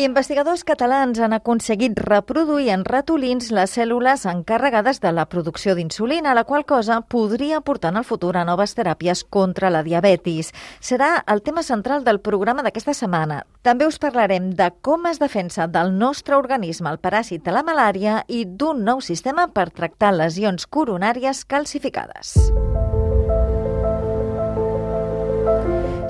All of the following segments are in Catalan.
Investigadors catalans han aconseguit reproduir en ratolins les cèl·lules encarregades de la producció d'insulina, la qual cosa podria portar en el futur a noves teràpies contra la diabetis. Serà el tema central del programa d'aquesta setmana. També us parlarem de com es defensa del nostre organisme el paràsit de la malària i d'un nou sistema per tractar lesions coronàries calcificades.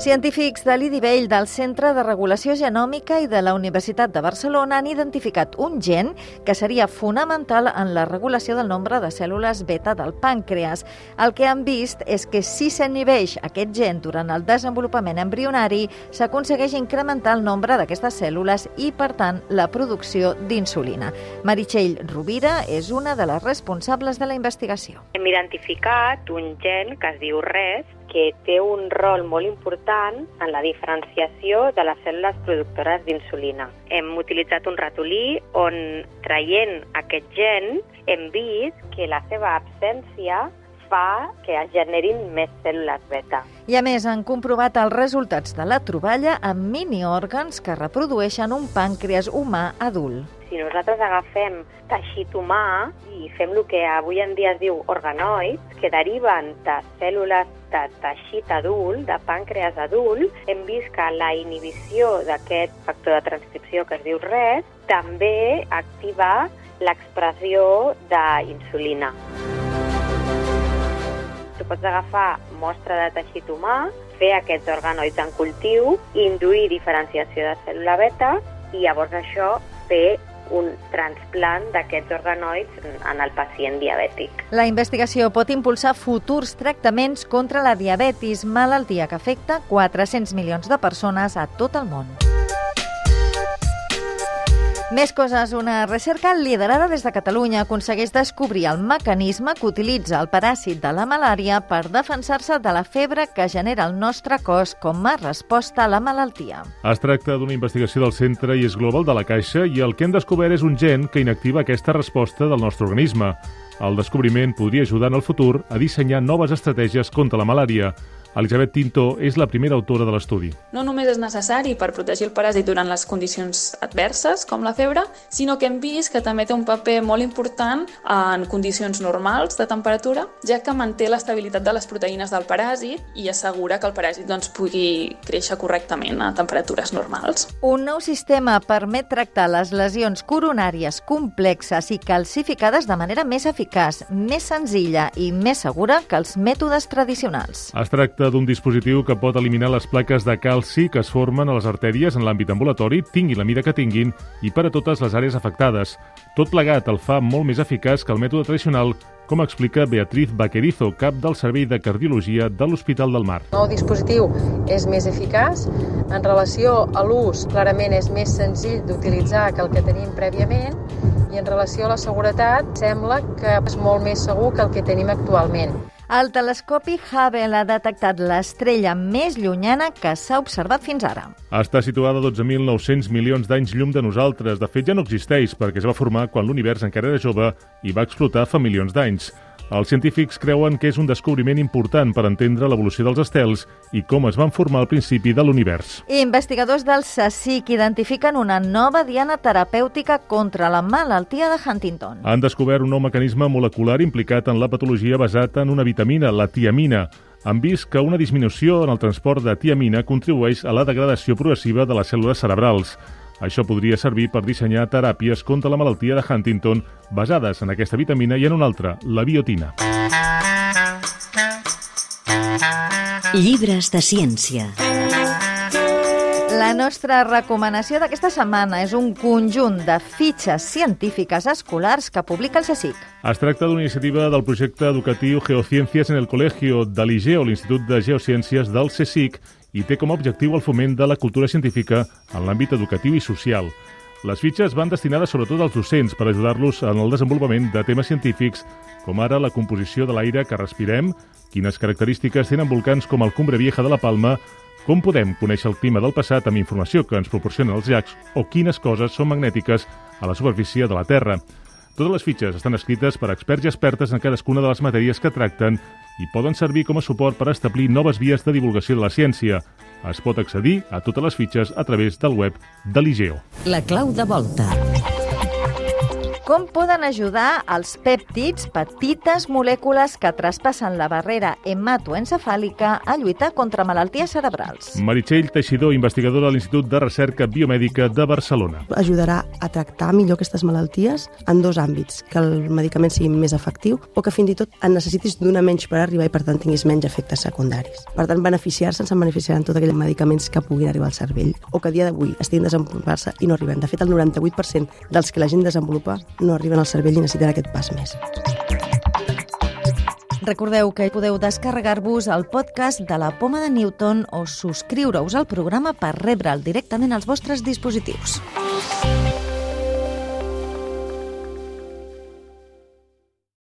Científics de l'IDIVELL del Centre de Regulació Genòmica i de la Universitat de Barcelona han identificat un gen que seria fonamental en la regulació del nombre de cèl·lules beta del pàncreas. El que han vist és que si s'inhibeix aquest gen durant el desenvolupament embrionari, s'aconsegueix incrementar el nombre d'aquestes cèl·lules i, per tant, la producció d'insulina. Meritxell Rovira és una de les responsables de la investigació. Hem identificat un gen que es diu RES, que té un rol molt important en la diferenciació de les cèl·lules productores d'insulina. Hem utilitzat un ratolí on, traient aquest gen, hem vist que la seva absència fa que es generin més cèl·lules beta. I a més, han comprovat els resultats de la troballa amb miniòrgans que reprodueixen un pàncreas humà adult si nosaltres agafem teixit humà i fem el que avui en dia es diu organoids, que deriven de cèl·lules de teixit adult, de pàncreas adult, hem vist que la inhibició d'aquest factor de transcripció que es diu RES també activa l'expressió d'insulina. Tu pots agafar mostra de teixit humà, fer aquests organoids en cultiu, induir diferenciació de cèl·lula beta i llavors això fer un transplant d'aquests organoids en el pacient diabètic. La investigació pot impulsar futurs tractaments contra la diabetis, malaltia que afecta 400 milions de persones a tot el món. Més coses. Una recerca liderada des de Catalunya aconsegueix descobrir el mecanisme que utilitza el paràsit de la malària per defensar-se de la febre que genera el nostre cos com a resposta a la malaltia. Es tracta d'una investigació del Centre i és Global de la Caixa i el que hem descobert és un gen que inactiva aquesta resposta del nostre organisme. El descobriment podria ajudar en el futur a dissenyar noves estratègies contra la malària. Elisabet Tinto és la primera autora de l'estudi. No només és necessari per protegir el paràsit durant les condicions adverses, com la febre, sinó que hem vist que també té un paper molt important en condicions normals de temperatura, ja que manté l'estabilitat de les proteïnes del paràsit i assegura que el paràsit doncs, pugui créixer correctament a temperatures normals. Un nou sistema permet tractar les lesions coronàries complexes i calcificades de manera més eficaç, més senzilla i més segura que els mètodes tradicionals. Es tracta tracta d'un dispositiu que pot eliminar les plaques de calci que es formen a les artèries en l'àmbit ambulatori, tinguin la mida que tinguin, i per a totes les àrees afectades. Tot plegat el fa molt més eficaç que el mètode tradicional, com explica Beatriz Vaquerizo, cap del Servei de Cardiologia de l'Hospital del Mar. El nou dispositiu és més eficaç. En relació a l'ús, clarament és més senzill d'utilitzar que el que tenim prèviament i en relació a la seguretat sembla que és molt més segur que el que tenim actualment. El telescopi Hubble ha detectat l'estrella més llunyana que s'ha observat fins ara. Està situada a 12.900 milions d'anys llum de nosaltres. De fet, ja no existeix perquè es va formar quan l'univers encara era jove i va explotar fa milions d'anys. Els científics creuen que és un descobriment important per entendre l'evolució dels estels i com es van formar al principi de l'univers. Investigadors del CSIC identifiquen una nova diana terapèutica contra la malaltia de Huntington. Han descobert un nou mecanisme molecular implicat en la patologia basat en una vitamina, la tiamina. Han vist que una disminució en el transport de tiamina contribueix a la degradació progressiva de les cèl·lules cerebrals. Això podria servir per dissenyar teràpies contra la malaltia de Huntington basades en aquesta vitamina i en una altra, la biotina. Llibres de ciència. La nostra recomanació d'aquesta setmana és un conjunt de fitxes científiques escolars que publica el CSIC. Es tracta d'una iniciativa del projecte educatiu Geociències en el Col·legio de l'IGEO, l'Institut de Geociències del CSIC, i té com a objectiu el foment de la cultura científica en l'àmbit educatiu i social. Les fitxes van destinades sobretot als docents per ajudar-los en el desenvolupament de temes científics com ara la composició de l'aire que respirem, quines característiques tenen volcans com el Cumbre Vieja de la Palma, com podem conèixer el clima del passat amb informació que ens proporcionen els llacs o quines coses són magnètiques a la superfície de la Terra. Totes les fitxes estan escrites per experts i expertes en cadascuna de les matèries que tracten i poden servir com a suport per establir noves vies de divulgació de la ciència. Es pot accedir a totes les fitxes a través del web de l'IGEO. La clau de volta. Com poden ajudar els pèptids, petites molècules que traspassen la barrera hematoencefàlica a lluitar contra malalties cerebrals? Meritxell Teixidor, investigadora de l'Institut de Recerca Biomèdica de Barcelona. Ajudarà a tractar millor aquestes malalties en dos àmbits, que el medicament sigui més efectiu o que fins i tot en necessitis d'una menys per arribar i per tant tinguis menys efectes secundaris. Per tant, beneficiar-se se'n beneficiaran tots aquells medicaments que puguin arribar al cervell o que a dia d'avui estiguin desenvolupant-se i no arriben. De fet, el 98% dels que la gent desenvolupa no arriben al cervell i necessiten aquest pas més. Recordeu que podeu descarregar-vos el podcast de la Poma de Newton o subscriure-us al programa per rebre'l directament als vostres dispositius.